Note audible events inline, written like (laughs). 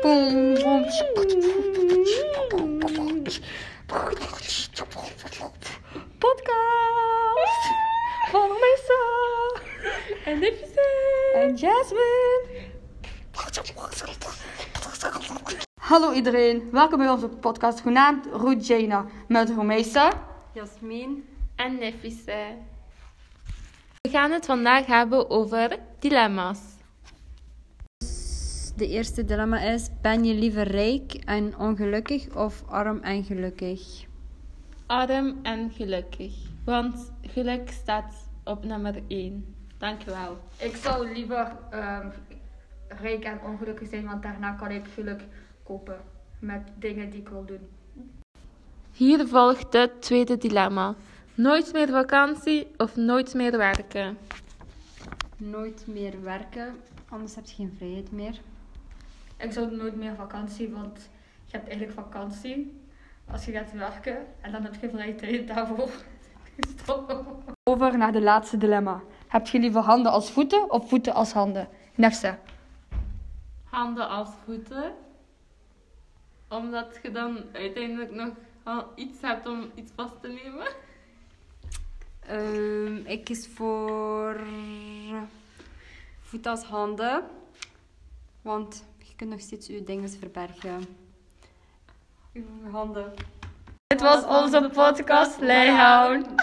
Podcast van Missa En Nefise. en Jasmine. Hallo iedereen, welkom bij onze podcast genaamd Ruth Jana met Romesa. Jasmin. En Nefise. We gaan het vandaag hebben over dilemma's. De eerste dilemma is: ben je liever rijk en ongelukkig of arm en gelukkig? Arm en gelukkig. Want geluk staat op nummer 1. Dankjewel. Ik zou liever ehm, rijk en ongelukkig zijn, want daarna kan ik geluk kopen met dingen die ik wil doen. Hier volgt het tweede dilemma. Nooit meer vakantie of nooit meer werken? Nooit meer werken, anders heb je geen vrijheid meer. Ik zou nooit meer vakantie, want je hebt eigenlijk vakantie als je gaat werken en dan heb je vrije tijd daarvoor. (laughs) Over naar de laatste dilemma. Heb je liever handen als voeten of voeten als handen? Nefse. Handen als voeten. Omdat je dan uiteindelijk nog iets hebt om iets vast te nemen. Ehm, ik kies voor voet als handen, want kunt nog steeds je dingen verbergen. Uw handen. Dit was onze podcast Leihouden.